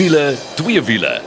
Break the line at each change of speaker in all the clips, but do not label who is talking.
Wiele, twee wiele.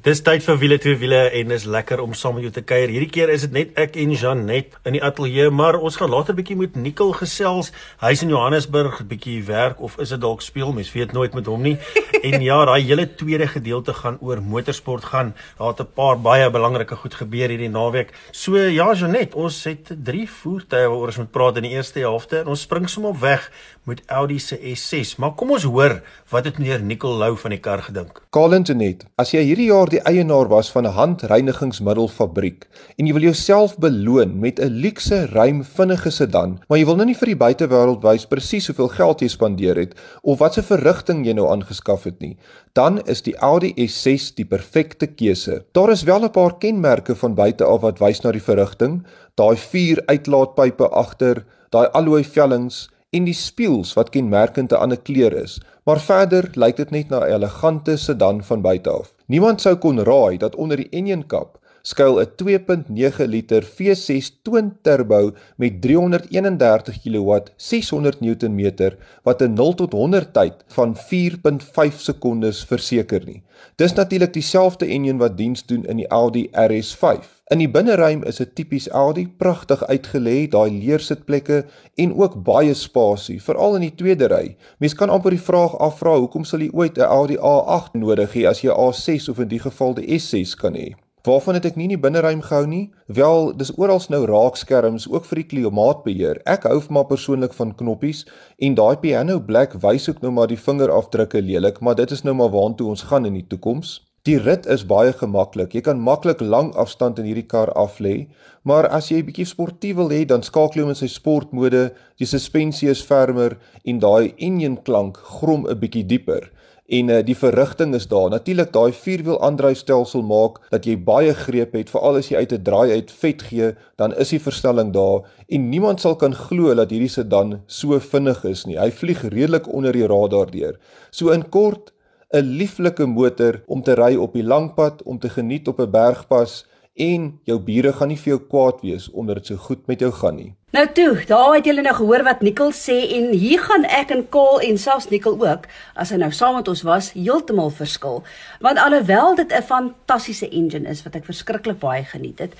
Dis tyd vir wiele twee wiele en is lekker om saam met jou te kuier. Hierdie keer is dit net ek en Janet in die ateljee, maar ons gaan later bietjie met Nikkel gesels. Hy's in Johannesburg, bietjie werk of is dit dalk speel? Mens weet nooit met hom nie. En ja, daai hele tweede gedeelte gaan oor motorsport gaan. Daar het 'n paar baie belangrike goed gebeur hierdie naweek. So ja, Janet, ons het drie voertuie waaroor ons moet praat in die eerste helfte en ons spring sommer weg met Audi se S6. Maar kom ons hoor wat het meneer Nikkel Lou van die kar gedink.
Colin Janet, as jy hierdie jaar die eienaar was van 'n handreinigingsmiddelfabriek en jy wil jouself beloon met 'n luukse, ruim, vinnige sedan, maar jy wil nou nie vir die buitewêreld wys presies hoeveel geld jy spandeer het of wat 'n verrigting jy nou aangeskaf het nie, dan is die Audi S6 die perfekte keuse. Daar is wel 'n paar kenmerke van buite af wat wys na die verrigting, daai vier uitlaatpype agter, daai alloy vellings en die spieëls wat kenmerkend 'n ander kleur is, maar verder lyk dit net na 'n elegante sedan van buite af. Niemand sou kon raai dat onder die engine kap skuil 'n 2.9 liter V6 twin turbo met 331 kW 600 Nm wat 'n 0 tot 100 tyd van 4.5 sekondes verseker nie. Dis natuurlik dieselfde engine wat diens doen in die Audi RS5. In die binneruim is dit tipies Audi, pragtig uitgelê, daai leersitplekke en ook baie spasie, veral in die tweede ry. Mens kan amper die vraag afvra, hoekom sal jy ooit 'n Audi A8 nodig hê as jy 'n A6 of in die geval die S6 kan hê? Waarvan het ek nie in die binneruim gehou nie? Wel, dis oral nou raakskerms ook vir die klimaatbeheer. Ek hou maar persoonlik van knoppies en daai piano black wys ook nou maar die vingerafdrukke lelik, maar dit is nou maar waantoe ons gaan in die toekoms. Die rit is baie gemaklik. Jy kan maklik lang afstand in hierdie kar af lê, maar as jy 'n bietjie sportief wil hê, dan skakel jy hom in sy sportmode. Die suspensie is fermer en daai engine klank grom 'n bietjie dieper. En uh, die verrigting is daar. Natuurlik daai vierwiel aandryfstelsel maak dat jy baie greep het, veral as jy uit 'n draai uit vet gee, dan is die verstelling daar en niemand sal kan glo dat hierdie sedan so vinnig is nie. Hy vlieg redelik onder die radar deur. So in kort 'n lieflike motor om te ry op die langpad, om te geniet op 'n bergpas en jou bure gaan nie vir jou kwaad wees omdat dit so goed met jou gaan nie.
Nou toe, daar het julle nou gehoor wat Nikkel sê en hier gaan ek en Kaal en selfs Nikkel ook, as hy nou saam met ons was, heeltemal verskil. Want alhoewel dit 'n fantastiese engine is wat ek verskriklik baie geniet het,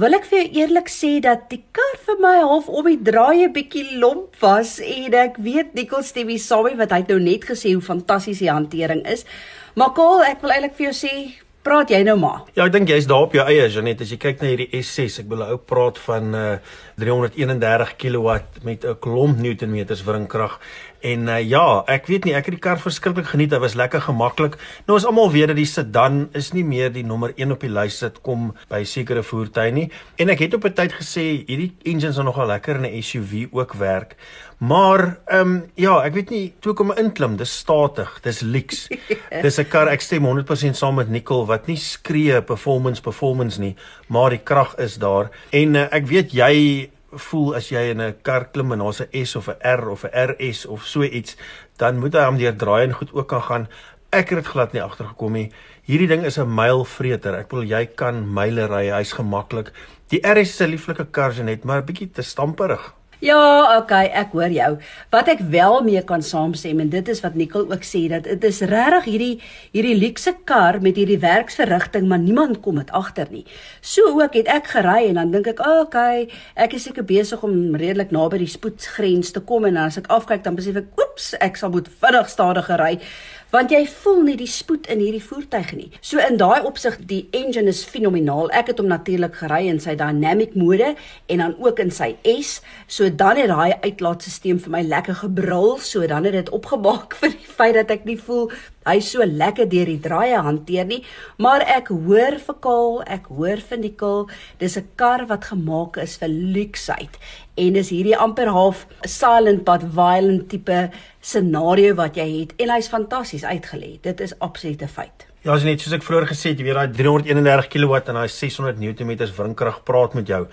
wil ek vir jou eerlik sê dat die kar vir my half om die draaie bietjie lomp was en ek weet Nicole stemmy saam wat hy nou net gesê hoe fantasties die hantering is. Maar Kol, ek wil eintlik vir jou sê Praat jy nou maar.
Ja, ek dink jy's daar op jou eie, Janet. As jy kyk na hierdie S6, ek wil ou praat van uh 331 kW met 'n klomp newtonmeters wringkrag En uh, ja, ek weet nie, ek het die kar verskriklik geniet. Dit was lekker gemaklik. Nou ons almal weet dat die sedan is nie meer die nommer 1 op die lys sit kom by sekere voertuie nie. En ek het op 'n tyd gesê hierdie engines is nogal lekker in 'n SUV ook werk. Maar ehm um, ja, ek weet nie toe kom inklim, dis statig, dis lyks. dis 'n kar ek stem 100% saam met Nicole wat nie skree performance performance nie, maar die krag is daar. En uh, ek weet jy voel as jy in 'n kar klim en daar's 'n S of 'n R of 'n RS of so iets, dan moet hy hom deur draai en goed ook kan gaan. Ek het dit glad nie agtergekom nie. Hierdie ding is 'n mylvreter. Ek bedoel jy kan myle ry, hy's gemaklik. Die RS is 'n lieflike kar, net maar 'n bietjie te stamperig.
Ja, okay, ek hoor jou. Wat ek wel mee kan saamstem en dit is wat Nicole ook sê dat dit is regtig hierdie hierdie luukse kar met hierdie werksverrigting, maar niemand kom dit agter nie. So ook het ek gery en dan dink ek, okay, ek is seker besig om redelik naby die spoedgrens te kom en as ek afkyk dan besef ek, oeps, ek sal moet vinnig stadiger ry want jy voel nie die spoed in hierdie voertuig nie. So in daai opsig die engine is fenomenaal. Ek het hom natuurlik gery in sy dynamic mode en dan ook in sy S. So dan het daai uitlaatstelsel vir my lekker gebrul. So dan het dit opgemaak vir die feit dat ek nie voel hy so lekker deur die draaie hanteer nie, maar ek hoor vir Kaal, ek hoor vir Nicole, dis 'n kar wat gemaak is vir luksheid en dis hierdie amper half silent but violent tipe scenario wat jy het en hy's fantasties uitgelê. Dit is absolute feit.
Ja, as net soos ek vroeër gesê het, jy weet daai 331 kW en daai 600 Nm wringkrag praat met jou.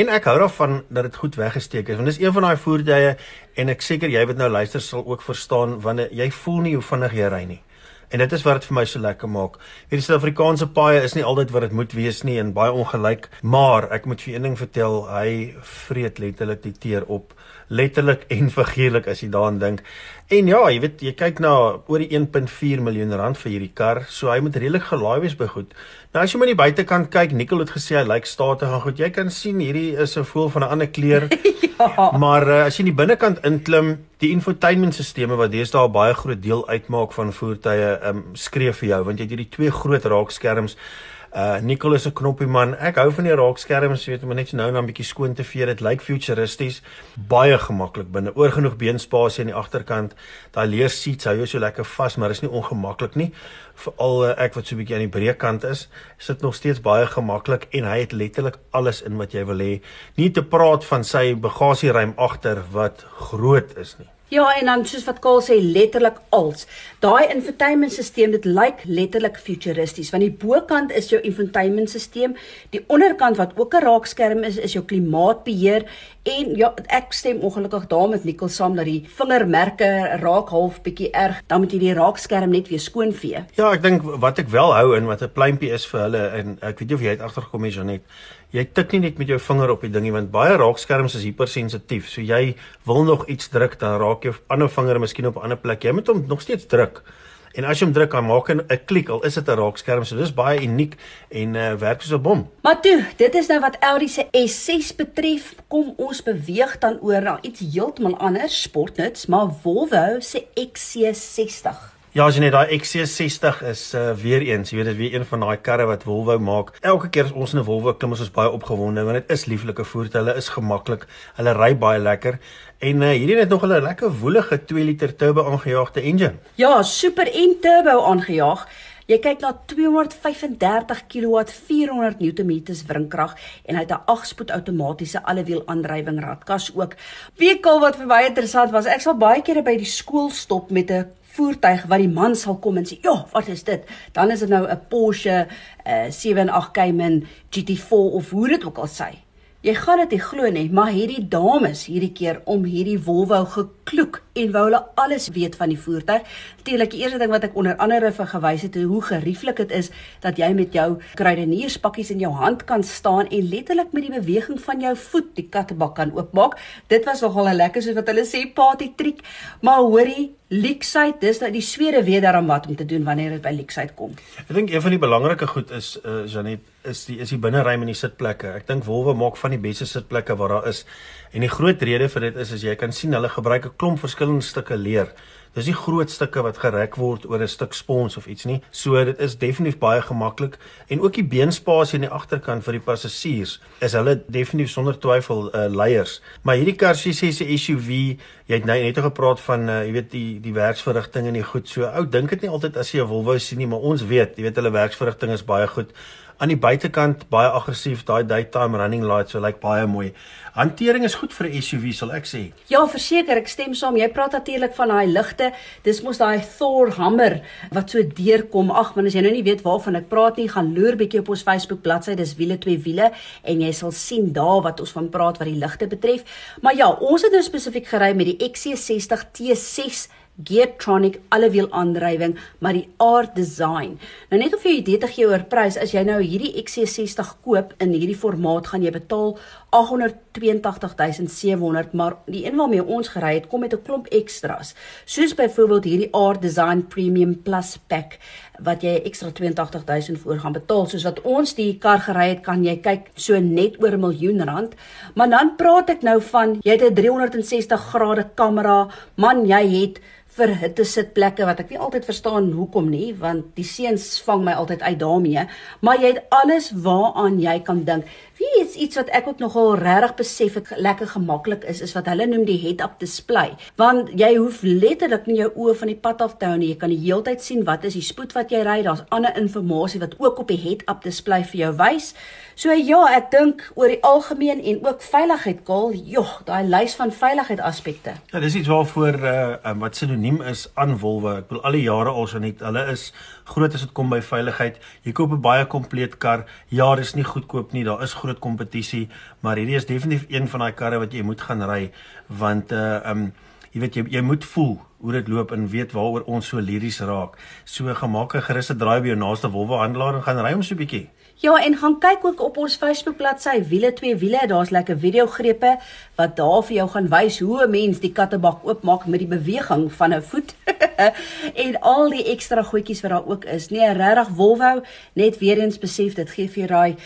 En ek hou daarvan dat dit goed weggesteek is want dis een van daai voertuie en ek seker jy wat nou luister sal ook verstaan wanneer jy voel nie hoe vinnig jy ry nie. En dit is wat dit vir my so lekker maak. Hierdie Suid-Afrikaanse paaie is nie altyd wat dit moet wees nie en baie ongelyk, maar ek moet vir een ding vertel, hy vreet letterlik die teer op, letterlik en figuurlik as jy daaraan dink. En ja, jy weet jy kyk na oor die 1.4 miljoen rand vir hierdie kar, so hy moet redelik gelaai wees by goed. Nou as jy maar die buitekant kyk, Nicole het gesê hy lyk statig en goed. Jy kan sien hierdie is 'n voel van 'n ander kleur. ja. Maar uh, as jy in die binnekant inklim, die infotainmentstelsels wat deesdae baie groot deel uitmaak van voertuie, um, skree vir jou want jy het hierdie twee groot raakskerms Uh Nicholas se knoppie man. Ek hou van die raakskerms, weet jy, maar net nou dan 'n bietjie skoon te vee. Dit lyk futuristies, baie gemaklik binne. Oor genoeg beenspasie aan die agterkant. Daai leer seats hou jou so lekker vas, maar is nie ongemaklik nie. Veral uh, ek wat so 'n bietjie aan die breë kant is, sit nog steeds baie gemaklik en hy het letterlik alles in wat jy wil hê. Nie te praat van sy bagasieruim agter wat groot is nie.
Ja, en dan soos wat Kaal sê, letterlik als. Daai infotainmentstelsel dit lyk letterlik futuristies want die bokant is jou infotainmentstelsel, die onderkant wat ook 'n raakskerm is, is jou klimaatbeheer en ja, ek stem ongelukkig daar met Nicole saam dat die vingermerke raak half bietjie erg. Dan moet jy die raakskerm net weer skoon vee.
Ja, ek dink wat ek wel hou en wat 'n pleintjie is vir hulle en ek weet nie of jy het agtergekom het Janet jy tik nie net met jou vinger op die dingie want baie raakskerms is hipersensitief. So jy wil nog iets druk dan raak jou ander vinger miskien op 'n ander plek. Jy moet hom nog steeds druk. En as jy hom druk, dan maak 'n klik al is dit 'n raakskerm. So dis baie uniek en uh, werk soos 'n bom.
Maar toe, dit is nou wat Audi se S6 betref. Kom ons beweeg dan oor na iets heeltemal anders, sportnuts, maar Volvo se XC60.
Ja, as jy net daai XC60 is uh, weer eens, jy weet dit weer een van daai karre wat Volvo maak. Elke keer as ons in 'n Volvo klim, is ons baie opgewonde want dit is lieflike voertuie, hulle is gemaklik, hulle ry baie lekker. En uh, hierdie het nog 'n lekker woelige 2 liter turbo aangejaagde engine.
Ja, super en turbo aangejaag. Jy kyk na 235 kW 400 Nm wrinkrag en hy het 'n 8-spoed outomatiese allewiel aandrywing radkas ook. Weekal wat vir my interessant was, ek sal baie kere by die skool stop met 'n voertuig wat die man sal kom en sê, "Ja, wat is dit?" Dan is dit nou 'n Porsche uh, 78 Cayman GT4 of hoe dit ook al sê. Jy gaan dit nie glo nie, maar hierdie dames hierdie keer om hierdie Volvo gekloek en wou hulle alles weet van die voertuig. Natuurlik die eerste ding wat ek onder andere vir gewys het hoe gerieflik dit is dat jy met jou kruidenierspakkies in jou hand kan staan en letterlik met die beweging van jou voet die kattebak kan oopmaak. Dit was nogal 'n lekker soos wat hulle sê party trick. Maar hoorie, Lexite, dis nou die swede weet daarom wat om te doen wanneer dit by Lexite kom.
Ek dink een van die belangrike goed is uh Janet is die is die binneruim en die sitplekke. Ek dink Volvo maak van die beste sitplekke wat daar is. En die groot rede vir dit is as jy kan sien hulle gebruik 'n klomp verskillende stukke leer. Dis nie groot stukke wat gerek word oor 'n stuk spons of iets nie. So dit is definitief baie gemaklik en ook die beenspasie aan die agterkant vir die passasiers is hulle definitief sonder twyfel uh, leiers. Maar hierdie kar sê sê SUV, jy het nou net gepraat van uh, jy weet die die werksverrigting en die goed. So ou dink dit nie altyd as jy 'n Volvo sien nie, maar ons weet, jy weet hulle werksverrigting is baie goed aan die buitekant baie aggressief daai daytime running lights so lyk like baie mooi. Hantering is goed vir 'n SUV sal ek sê.
Ja, verseker, ek stem saam. Jy praat natuurlik van daai ligte. Dis mos daai Thor hammer wat so deurkom. Ag, man, as jy nou nie weet waarvan ek praat nie, gaan loer bietjie op ons Facebook bladsy. Dis wiele twee wiele en jy sal sien daar wat ons van praat wat die ligte betref. Maar ja, ons het nou spesifiek gery met die XC60 T6 Geartronic allewiel aandrywing, maar die aard design. Nou net of jy idee te gee oor prys, as jy nou hierdie XC60 koop in hierdie formaat, gaan jy betaal 882700, maar die een waarmee ons gery het, kom met 'n klomp extras, soos byvoorbeeld hierdie aard design premium plus pack wat jy ekstra 82000 voor gaan betaal. Soos wat ons die kar gery het kan jy kyk so net oor 'n miljoen rand. Maar dan praat ek nou van jy het 'n 360 grade kamera man jy het vir hitte sitplekke wat ek nie altyd verstaan hoekom nie want die seuns vang my altyd uit daarmee maar jy het alles waaraan jy kan dink. Wie is iets wat ek ook nogal regtig besef het lekker gemaklik is is wat hulle noem die head up display. Want jy hoef letterlik nie jou oë van die pad af te hou nie. Jy kan die heeltyd sien wat is die spoed wat jy ry. Daar's ander inligting wat ook op die head up display vir jou wys so ja ek dink oor die algemeen en ook veiligheid kol joh daai lys van veiligheid aspekte
ja dis iets waarvoor uh, wat sinoniem is aan wolwe. Ek wil al die jare al so net hulle is groot as dit kom by veiligheid. Jy koop 'n baie kompleet kar. Ja, dis nie goedkoop nie. Daar is groot kompetisie, maar hierdie is definitief een van daai karre wat jy moet gaan ry want uh um jy weet jy jy moet voel hoe dit loop en weet waaroor ons so liries raak. So gemaak 'n geruste draai by jou naaste wolwehandelaar en gaan ry hom so 'n bietjie.
Ja, en gaan kyk ook op ons Facebook bladsy Wiele twee wiele. Daar's lekker videogrepe wat daar vir jou gaan wys hoe 'n mens die kattebak oopmaak met die beweging van 'n voet. en al die ekstra goedjies wat daar ook is. Nee, regtig wolwou, net weer eens besef dit gee vir jou daai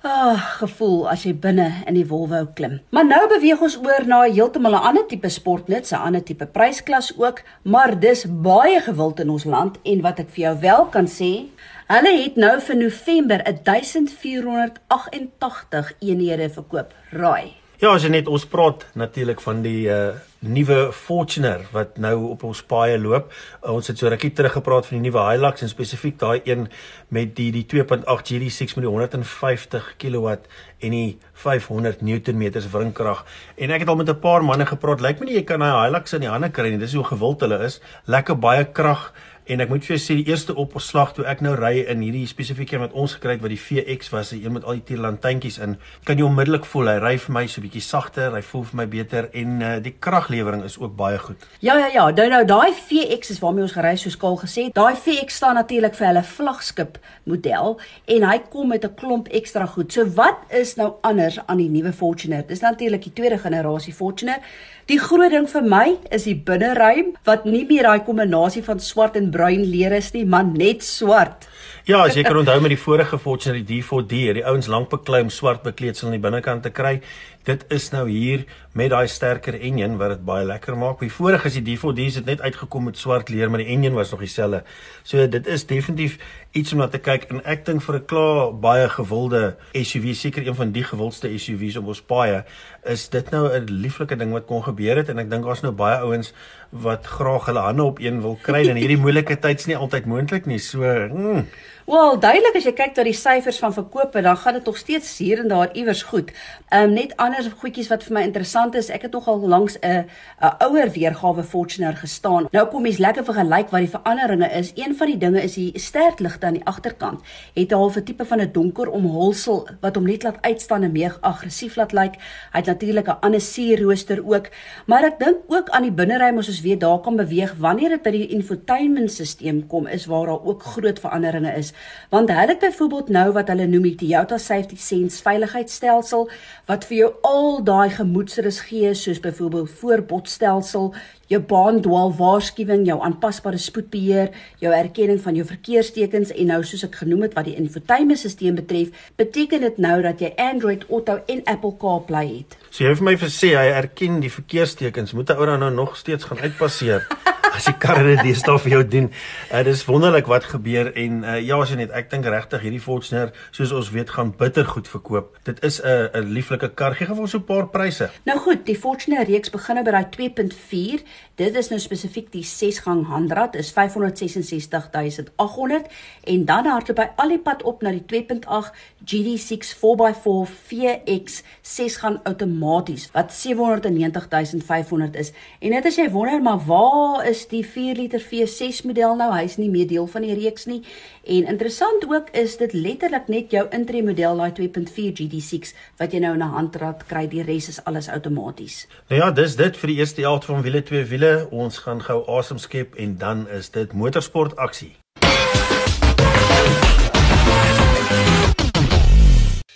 Ah, gevoel as jy binne in die wolwou klim. Maar nou beweeg ons oor na heeltemal 'n ander tipe sportnuts, 'n ander tipe prysklas ook, maar dis baie gewild in ons land en wat ek vir jou wel kan sê, hulle het nou vir November 1488 eenhede verkoop. Raai.
Ja, as jy net ons praat natuurlik van die uh nuwe Fortuner wat nou op ons paaie loop. Uh, ons het so rukkie terug gepraat van die nuwe Hilux en spesifiek daai een met die die 2.8 GD6 met die 150 kW en die 500 Newtonmeters wringkrag. En ek het al met 'n paar manne gepraat. Lyk my nie jy kan daai Hilux in die hande kry nie. Dis hoe gewild hulle is. Lekker baie krag En ek moet vir jou sê die eerste opslag toe ek nou ry in hierdie spesifieke een wat ons gekry het wat die VX was, die een met al die tierlantjies in, kan jy onmiddellik voel hy ry vir my so bietjie sagter, hy voel vir my beter en uh, die kraglewering is ook baie goed.
Ja ja ja, nou nou daai VX is waarmee ons gery soos Kaal gesê. Daai VX staan natuurlik vir hulle vlaggenskap model en hy kom met 'n klomp ekstra goed. So wat is nou anders aan die nuwe Fortuner? Dis natuurlik die tweede generasie Fortuner. Die groot ding vir my is die binneruim wat nie meer daai kombinasie van swart en bruin leer is nie, maar net swart.
Ja, as jy kan onthou met die vorige Fortuner die D4D, die ouens lank beklei om swart bekleedsel aan die binnekant te kry. Dit is nou hier met daai sterker enjin wat dit baie lekker maak. Die vorige is die D4D's het net uitgekom met swart leer, maar die enjin was nog dieselfde. So dit is definitief iets om na te kyk en ek dink vir 'n klaar baie gewilde SUV, seker een van die gewildste SUV's op ons paaie, is dit nou 'n lieflike ding wat kon gebeur het en ek dink daar's nou baie ouens wat graag hulle hande op een wil kry en hierdie moeilike tyd's nie altyd moontlik nie. So, mm.
Wel, duidelik as jy kyk na die syfers van verkope, dan gaan dit nog steeds hier en daar iewers goed. Ehm um, net ander goedjies wat vir my interessant is, ek het nogal langs 'n 'n ouer weergawe Fortuner gestaan. Nou kom mens lekker vergelyk wat die veranderinge is. Een van die dinge is die sterkligte aan die agterkant. Het 'n halfe tipe van 'n donker omhulsel wat hom net laat uitstaan en meer aggressief laat lyk. Hy het natuurlik 'n ander sierrooster ook, maar ek dink ook aan die binneruim as ons weet daar kan beweeg wanneer dit by die infotainmentstelsel kom is waar daar ook groot veranderinge is want hulle het byvoorbeeld nou wat hulle noem die Toyota Safety Sense veiligheidsstelsel wat vir jou al daai gemoedsrus gee soos byvoorbeeld voorbotstelsel, jou baandwaal waarskuwing, jou aanpasbare spoedbeheer, jou erkenning van jou verkeerstekens en nou soos ek genoem het wat die infotainmentstelsel betref, beteken dit nou dat jy Android Auto en Apple CarPlay het.
So jy het vir my gesê hy erken die verkeerstekens, moet 'n ou dan nou nog steeds gaan uitpasseer. as die karre dit deesdae vir jou doen. Uh, dit is wonderlik wat gebeur en uh, ja, as jy net ek dink regtig hierdie Fortuner soos ons weet gaan bitter goed verkoop. Dit is 'n 'n lieflike kar. Gee gou so 'n paar pryse.
Nou goed, die Fortuner reeks begin nou by daai 2.4. Dit is nou spesifiek die 6-gang handrat is 566800 en dan hardloop hy al die pad op na die 2.8 GD6 4x4 VX 6-gang outomaties wat 790500 is. En net as jy wonder maar waar is die 4 liter V6 model nou? Hy's nie meer deel van die reeks nie. En interessant ook is dit letterlik net jou intree model daai 2.4 GD6 wat jy nou in 'n handrat kry. Die res is alles outomaties.
Nou ja, dis dit vir die eerste helfte van wiele twee wiele. Ons gaan gou asem skep en dan is dit motorsport aksie.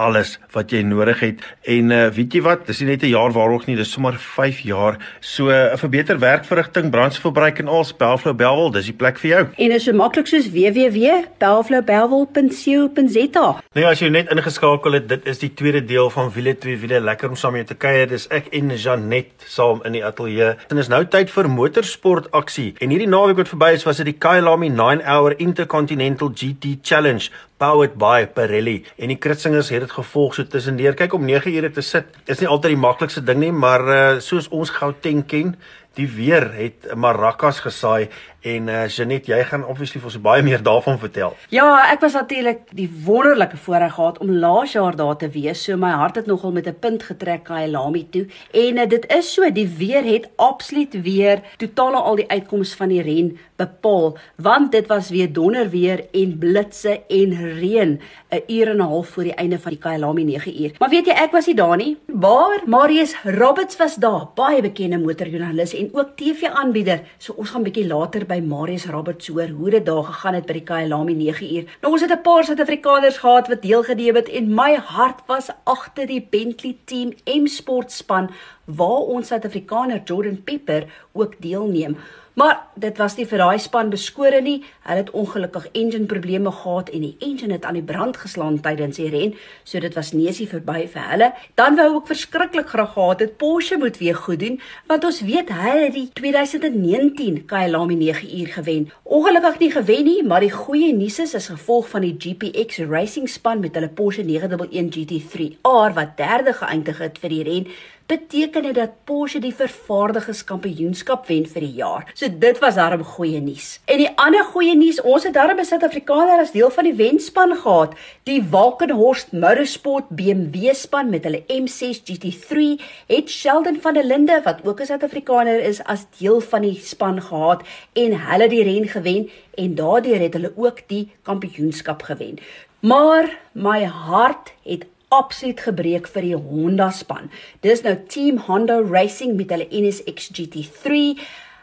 alles wat jy nodig het. En uh, weet jy wat, dis nie net 'n jaar waarog nie, dis sommer 5 jaar. So 'n uh, vir beter werkverrigting, brandstofverbruik en al Spelflow Belwel, dis die plek vir jou.
En is so maklik soos www.belflowbelwel.co.za.
Nee, as jy net ingeskakel het, dit is die tweede deel van Wiele 2 Wiele lekker om saam mee te kuier. Dis ek en Janet saam in die ateljee. En is nou tyd vir motorsport aksie. En hierdie naweek wat verby is, was dit die Kyalami 9 Hour Intercontinental GT Challenge powered by Pirelli en die kritsingers het dit gevolg so tussendeur kyk om 9 ure te sit is nie altyd die maklikste ding nie maar uh, soos ons Gauteng ken die weer het maracas gesaai en uh, Janet, jy gaan obviously vir ons baie meer daarvan vertel.
Ja, ek was natuurlik die wonderlike voorreg gehad om laas jaar daar te wees. So my hart het nogal met 'n punt getrek Kailami toe. En uh, dit is so, die weer het absoluut weer totale al die uitkomste van die ren bepaal, want dit was weer donder weer en blitse en reën 'n uur en 'n half voor die einde van die Kailami 9 uur. Maar weet jy, ek was nie daar nie. Maar Marius Roberts was daar, baie bekende motorjoernalis en ook TV-aanbieder. So ons gaan bietjie later by Marius Roberts hoor hoe dit daar gegaan het by die Kailami 9 uur. Nou ons het 'n paar Suid-Afrikaners gehad wat deelgeneem het en my hart was agter die Bentley Team M Sport span waar ons Suid-Afrikaner Jordan Pepper ook deelneem. Maar dit was nie vir daai span beskore nie. Hulle het ongelukkig engine probleme gehad en die engine het aan die brand geslaan tydens die ren, so dit was neusie verby vir hulle. Dan wou ek verskriklik graag gehad het Porsche moet weer goed doen, want ons weet hy het die 2019 Kyalami 9 uur gewen. Ongelukkig nie gewen nie, maar die goeie nuus is as gevolg van die GPX Racing span met hulle Porsche 911 GT3 R wat derde geëindig het vir die ren beteken dit dat Porsche die vervaardigerskampioenskap wen vir die jaar. So dit was darem goeie nuus. En die ander goeie nuus, ons het darem 'n Suid-Afrikaner as deel van die wenspan gehad, die Walkenhorst Motorsport BMW span met hulle M6 GT3 het Sheldon van der Linde wat ook 'n Suid-Afrikaner is as deel van die span gehad en hulle die ren gewen en daardeur het hulle ook die kampioenskap gewen. Maar my hart het absoluut gebreek vir die Honda span. Dis nou Team Honda Racing met hulle NSX GT3.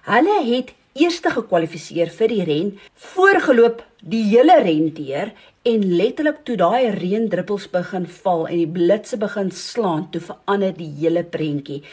Hulle het eerste gekwalifiseer vir die ren, voorgeloop die hele ren deur en letterlik toe daai reendruppels begin val en die blitse begin slaan, toe verander die hele prentjie.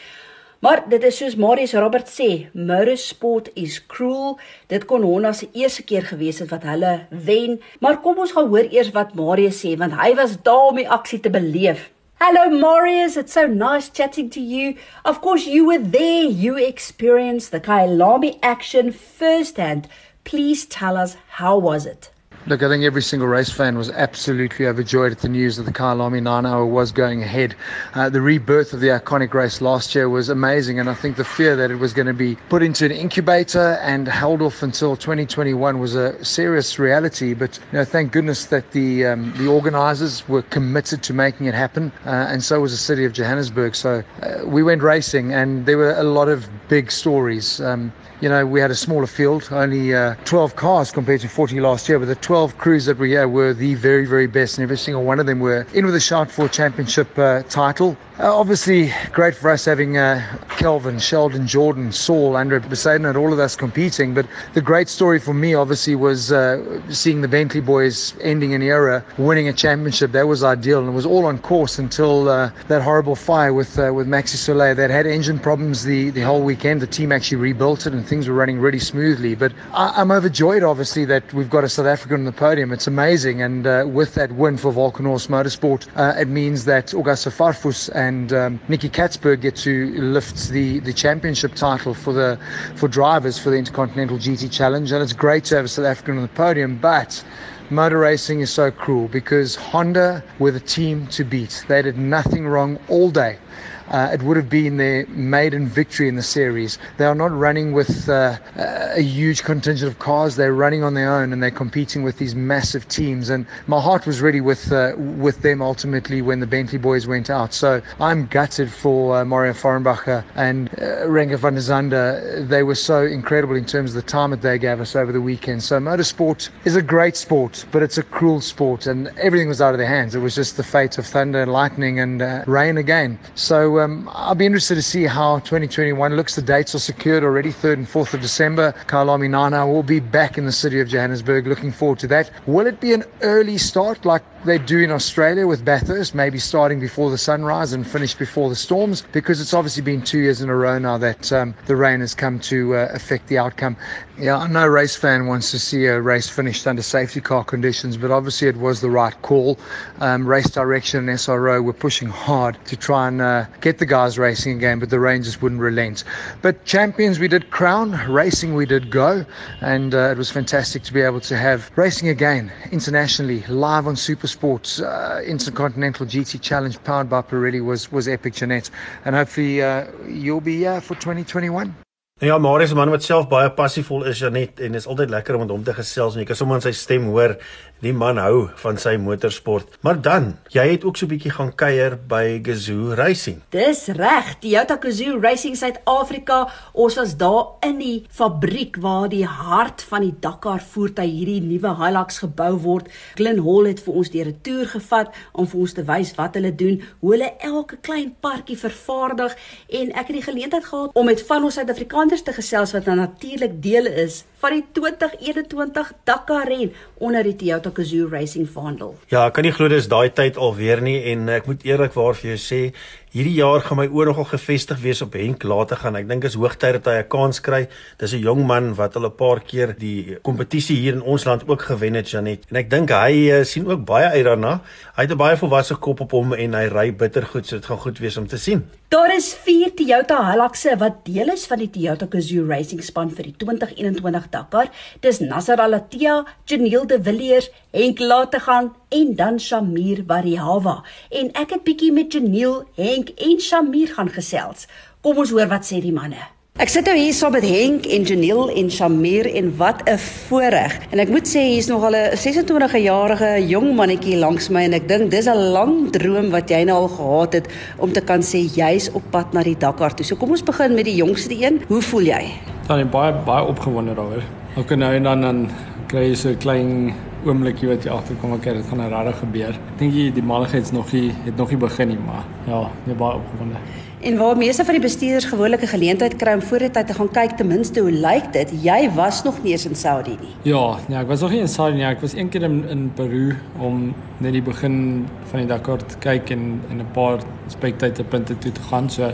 Maar dit is soos Marius Robert sê, motorsport is cruel. Dit kon Honda se eerste keer gewees het wat hulle wen, maar kom ons gaan hoor eers wat Marius sê want hy was daar om die aksie te beleef. Hello Marius, it's so nice chatting to you. Of course you were there. You experienced the Kyalami action firsthand. Please tell us how was it?
Look, I think every single race fan was absolutely overjoyed at the news that the Kyalami 9 hour was going ahead. Uh, the rebirth of the iconic race last year was amazing, and I think the fear that it was going to be put into an incubator and held off until 2021 was a serious reality. But you know, thank goodness that the um, the organisers were committed to making it happen, uh, and so was the city of Johannesburg. So uh, we went racing, and there were a lot of big stories. Um, you know, we had a smaller field, only uh, 12 cars compared to 40 last year, but the 12 crews that we had were the very, very best, and every single one of them were in with a shout for a championship uh, title. Uh, obviously, great for us having uh, Kelvin, Sheldon, Jordan, Saul, Andre Poseidon, and all of us competing. But the great story for me, obviously, was uh, seeing the Bentley boys ending an era, winning a championship. That was ideal, and it was all on course until uh, that horrible fire with uh, with Maxi Soleil. That had engine problems the, the whole weekend. The team actually rebuilt it, and things were running really smoothly. But I, am overjoyed, obviously, that we've got a South African on the podium. It's amazing, and uh, with that win for Volcanors Motorsport, it means that Augusta Farfus and um, Nikki Katzberg get to lift the, the championship title for the for drivers for the Intercontinental GT Challenge, and it's great to have a South African on the podium. But motor racing is so cruel because Honda were the team to beat. They did nothing wrong all day uh, it would have been their maiden victory in the series. They are not running with uh, a huge contingent of cars. They're running on their own and they're competing with these massive teams. And my heart was really with uh, with them ultimately when the Bentley boys went out. So I'm gutted for uh, Mario Forenbacher and uh, van der Zande. They were so incredible in terms of the time that they gave us over the weekend. So motorsport is a great sport, but it's a cruel sport, and everything was out of their hands. It was just the fate of thunder and lightning and uh, rain again. So um, I'll be interested to see how 2021 looks. The dates are secured already, 3rd and 4th of December. Kailami Nana will be back in the city of Johannesburg. Looking forward to that. Will it be an early start like they do in Australia with Bathurst, maybe starting before the sunrise and finish before the storms? Because it's obviously been two years in a row now that um, the rain has come to uh, affect the outcome. Yeah, no race fan wants to see a race finished under safety car conditions, but obviously it was the right call. Um, race direction and SRO were pushing hard to try and uh, get the guys racing again, but the just wouldn't relent. But champions we did crown, racing we did go, and uh, it was fantastic to be able to have racing again internationally, live on Supersports, uh, Intercontinental GT Challenge powered by Pirelli was was epic, Jeanette, and hopefully uh, you'll be here for 2021.
Ja, Marius, 'n man wat self baie passievol is, Janet, en is altyd lekker om met hom te gesels jy kan sommer in sy stem hoor die man hou van sy motorsport. Maar dan, jy het ook so 'n bietjie gaan kuier by Gazoo Racing.
Dis reg, Toyota Gazoo Racing Suid-Afrika. Ons was daar in die fabriek waar die hart van die Dakar voertuig hierdie nuwe Hilux gebou word. Glen Hall het vir ons deur 'n toer gevat om vir ons te wys wat hulle doen, hoe hulle elke klein partjie vervaardig en ek het die geleentheid gehad om met van ons Suid-Afrikaners te gesels wat natuurlik deel is van die 2021 Dakar ren onder die Toyota Gazoo Racing vaandel.
Ja, ek kan nie glo dis daai tyd alweer nie en ek moet eerlikwaar vir jou sê, hierdie jaar gaan my oor nogal gefestig wees op Henk later gaan. Ek dink is hoogtyd dat hy 'n kans kry. Dis 'n jong man wat al 'n paar keer die kompetisie hier in ons land ook gewen het, Janet. En ek dink hy uh, sien ook baie uit daarna. Hy het 'n baie volwasse kop op hom en hy ry bittergoed, so dit gaan goed wees om te sien.
Daar is 4 Toyota Hiluxe wat deel is van die Toyota Gazoo Racing span vir die 2021 Dakar. Dis Nasser Al-Attiyah, Janiel De Villiers, Henk Lategan en dan Shamir Variawa. En ek het bietjie met Janiel, Henk en Shamir gaan gesels. Kom ons hoor wat sê die manne. Ek sit nou hier saam met Henk en Janiel en Shamir en wat 'n voorreg. En ek moet sê hier's nog al 'n 26 jarige jong mannetjie langs my en ek dink dis 'n lang droom wat jy nou al gehad het om te kan sê jy's op pad na die Dakar toe. So kom ons begin met die jongste een. Hoe voel jy?
Dan baie baie opgewonde daaroor. Ook nou en dan dan kry jy so 'n klein oomblikie wat jy agterkom ek dit gaan nou regtig gebeur. Ek dink die malligheid nog nie het nog nie begin nie, maar ja, net baie opgewonde.
En waar meeste van die bestuurders gewoonlike geleentheid kry om voor die tyd te gaan kyk ten minste hoe lyk dit? Jy was nog nie eens in Saudi nie.
Ja, nee, ek was nog nie in Saudi nie. Ek was een keer in, in Peru om net die begin van die Dakar te kyk en en 'n paar spektatorpunte toe te gaan. So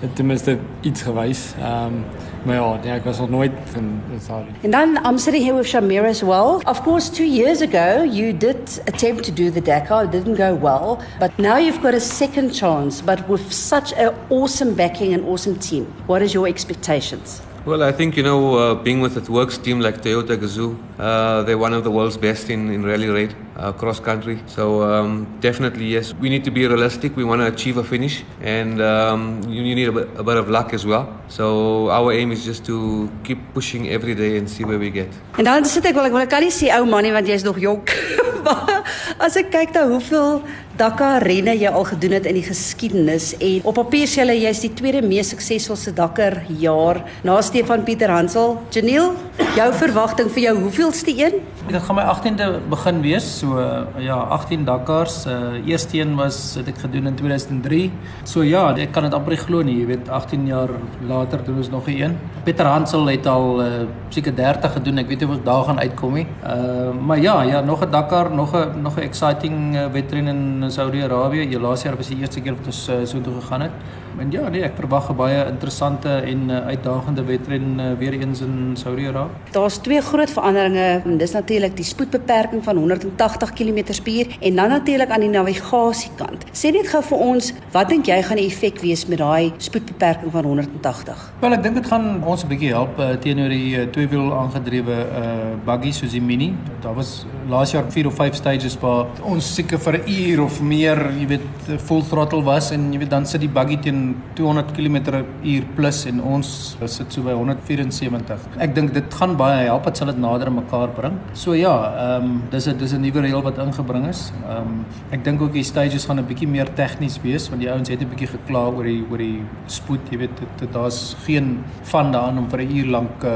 het ten minste iets gewys. Um, maar ja, nee, ek was nog nooit in Saudi.
And then I'm sitting here with Shamir as well. Of course, 2 years ago you did attempt to do the Dakar, it didn't go well, but now you've got a second chance but with such an awesome backing and awesome team. What is your expectations?
Well, I think, you know, uh, being with a works team like Toyota Gazoo, uh, they're one of the world's best in, in rally raid, uh, cross country. So, um, definitely, yes, we need to be realistic. We want to achieve a finish, and um, you, you, need a bit, a bit of luck as well. So, our aim is just to keep pushing every day and see where we get.
En dan sit ek wel ek wil ek kan nie sê ou man nie want jy's nog jonk. As ek kyk na hoeveel Dakar renne jy al gedoen het in die geskiedenis en op papier sê hulle jy's die tweede mees suksesvolste Dakar jaar na Stefan Pieter Hansel. Janiel, jou verwagting vir jou hoeveelste een?
Dit gaan my 18de begin wees. So ja, 18 Dakars. Uh eerste een was het ek gedoen in 2003. So ja, ek kan dit amper glo nie, jy weet 18 jaar later doen ons nog 'n een. Pieter Hansel het al uh seker 30 gedoen. Ek weet nie of ons daar gaan uitkom nie. Uh maar ja, ja, nog 'n Dakar, nog 'n nog 'n exciting uh, wedren in Saudi-Arabië. Ja, laas jaar was die eerste keer wat ons uh, so toe gegaan het. En ja, nee, ek verwag 'n baie interessante en uh, uitdagende wedren uh, weer eens in Saudi-Arabië.
Daar's twee groot veranderinge. Dis natuurlik die spoedbeperking van 180 km/h en dan natuurlik aan die navigasiekant. Sê net gou vir ons, wat dink jy gaan die effek wees met daai spoedbeperking van 180?
Wel, ek dink dit gaan ons 'n bietjie help uh, teenoor die uh, tweewiel aangedrewe uh, buggies soos die Mini. Daar was laas jaar 4 of 5 stages waar ons seker vir 'n uur of meer, jy weet, full throttle was en jy weet dan sit die buggy teen 200 km/h plus en ons sit so by 174. Ek dink dit gaan baie help, dit sal dit nader mekaar bring. So ja, ehm um, dis 'n dis 'n nuwe reël wat ingebring is. Ehm um, ek dink ook die stages gaan 'n bietjie meer tegnies wees want die ouens het 'n bietjie gekla oor die oor die spoed, jy weet, dit daar's geen van daaraan om vir 'n uur lank uh,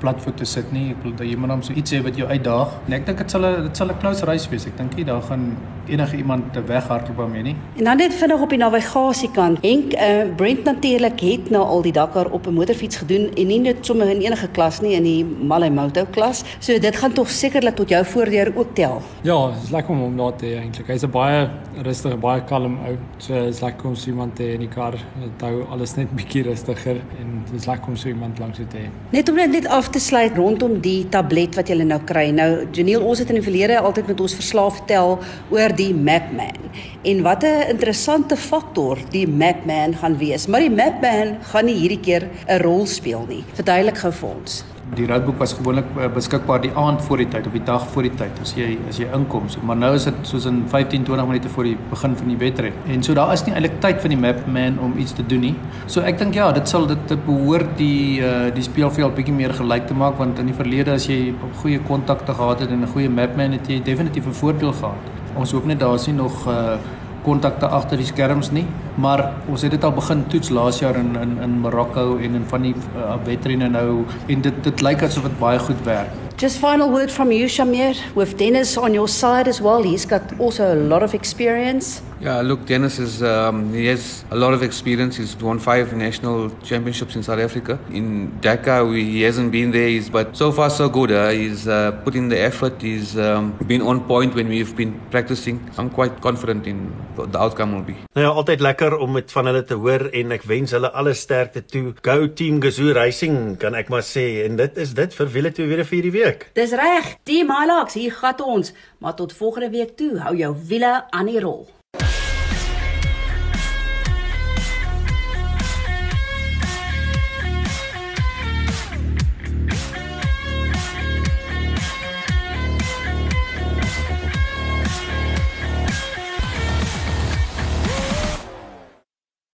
platvoet te sit nie. Ek bedoel jy moet hom so iets hê wat jou uitdaag. En ek dink dit sal 'n dit sal 'n close race wees. Ek dink jy daar gaan enige iemand te weghardloop daarmee nie.
En dan net vinnig op die navigasiekant. Henk uh, Brent natuurlik het nou al die Dakar op 'n motorfiets gedoen en nie net sommer in enige klas nie in die Malay Moto klas. So dit gaan tog sekerlik tot jou voordeur ook tel.
Ja, dit is lekker om hom daar te hê eintlik. Hy's 'n baie rustige, baie kalm ou. So dit is lekker om so iemand te hê in die kar. Dit hou alles net bietjie rustiger en dit is lekker om so iemand langs te hê.
Net om net af te sluit rondom die tablet wat jy nou kry. Nou Janiel, ons het in die verlede altyd met ons verslaaf vertel oor die Mapman. En wat 'n interessante faktor die Mapman gaan wees. Maar die Mapman gaan nie hierdie keer 'n rol speel nie. Verduidelik gou vir ons.
Die roadbook was gewoonlik uh, beskikbaar die aand voor die tyd of die dag voor die tyd as jy as jy inkom. So, maar nou is dit soos in 15 20 minute voor die begin van die wedren. En so daar is nie eintlik tyd vir die mapman om iets te doen nie. So ek dink ja, dit sal dit, behoort die uh, die speelveld bietjie meer gelyk te maak want in die verlede as jy op goeie kontakte gehad het en 'n goeie mapman het jy definitief 'n voordeel gehad. Ons hoop net daar is nie nog uh, kontakte agter die skerms nie, maar ons het dit al begin toets laas jaar in in in Marokko en in van die uh, wedrenne nou en dit dit lyk asof dit baie goed werk.
Just final word from you Shamir with Dennis on your side as well. He's got also a lot of experience.
Yeah, look, Dennis is um, he has a lot of experience. He's won five national championships in South Africa. In Dakar, we, he hasn't been there, he's, but so far so good. Uh, he's uh, put in the effort. He's um, been on point when we've been practicing. I'm quite confident in what the outcome will be.
Nou ja, altyd lekker om dit van hulle te hoor en ek wens hulle alle sterkte toe. Go Team Gazoo Racing, kan ek maar sê. En dit is dit vir wiele toe weer vir die week.
Dis reg. Team Hilux, hier gaan ons. Maar tot volgende week toe, hou jou wiele aan die rol.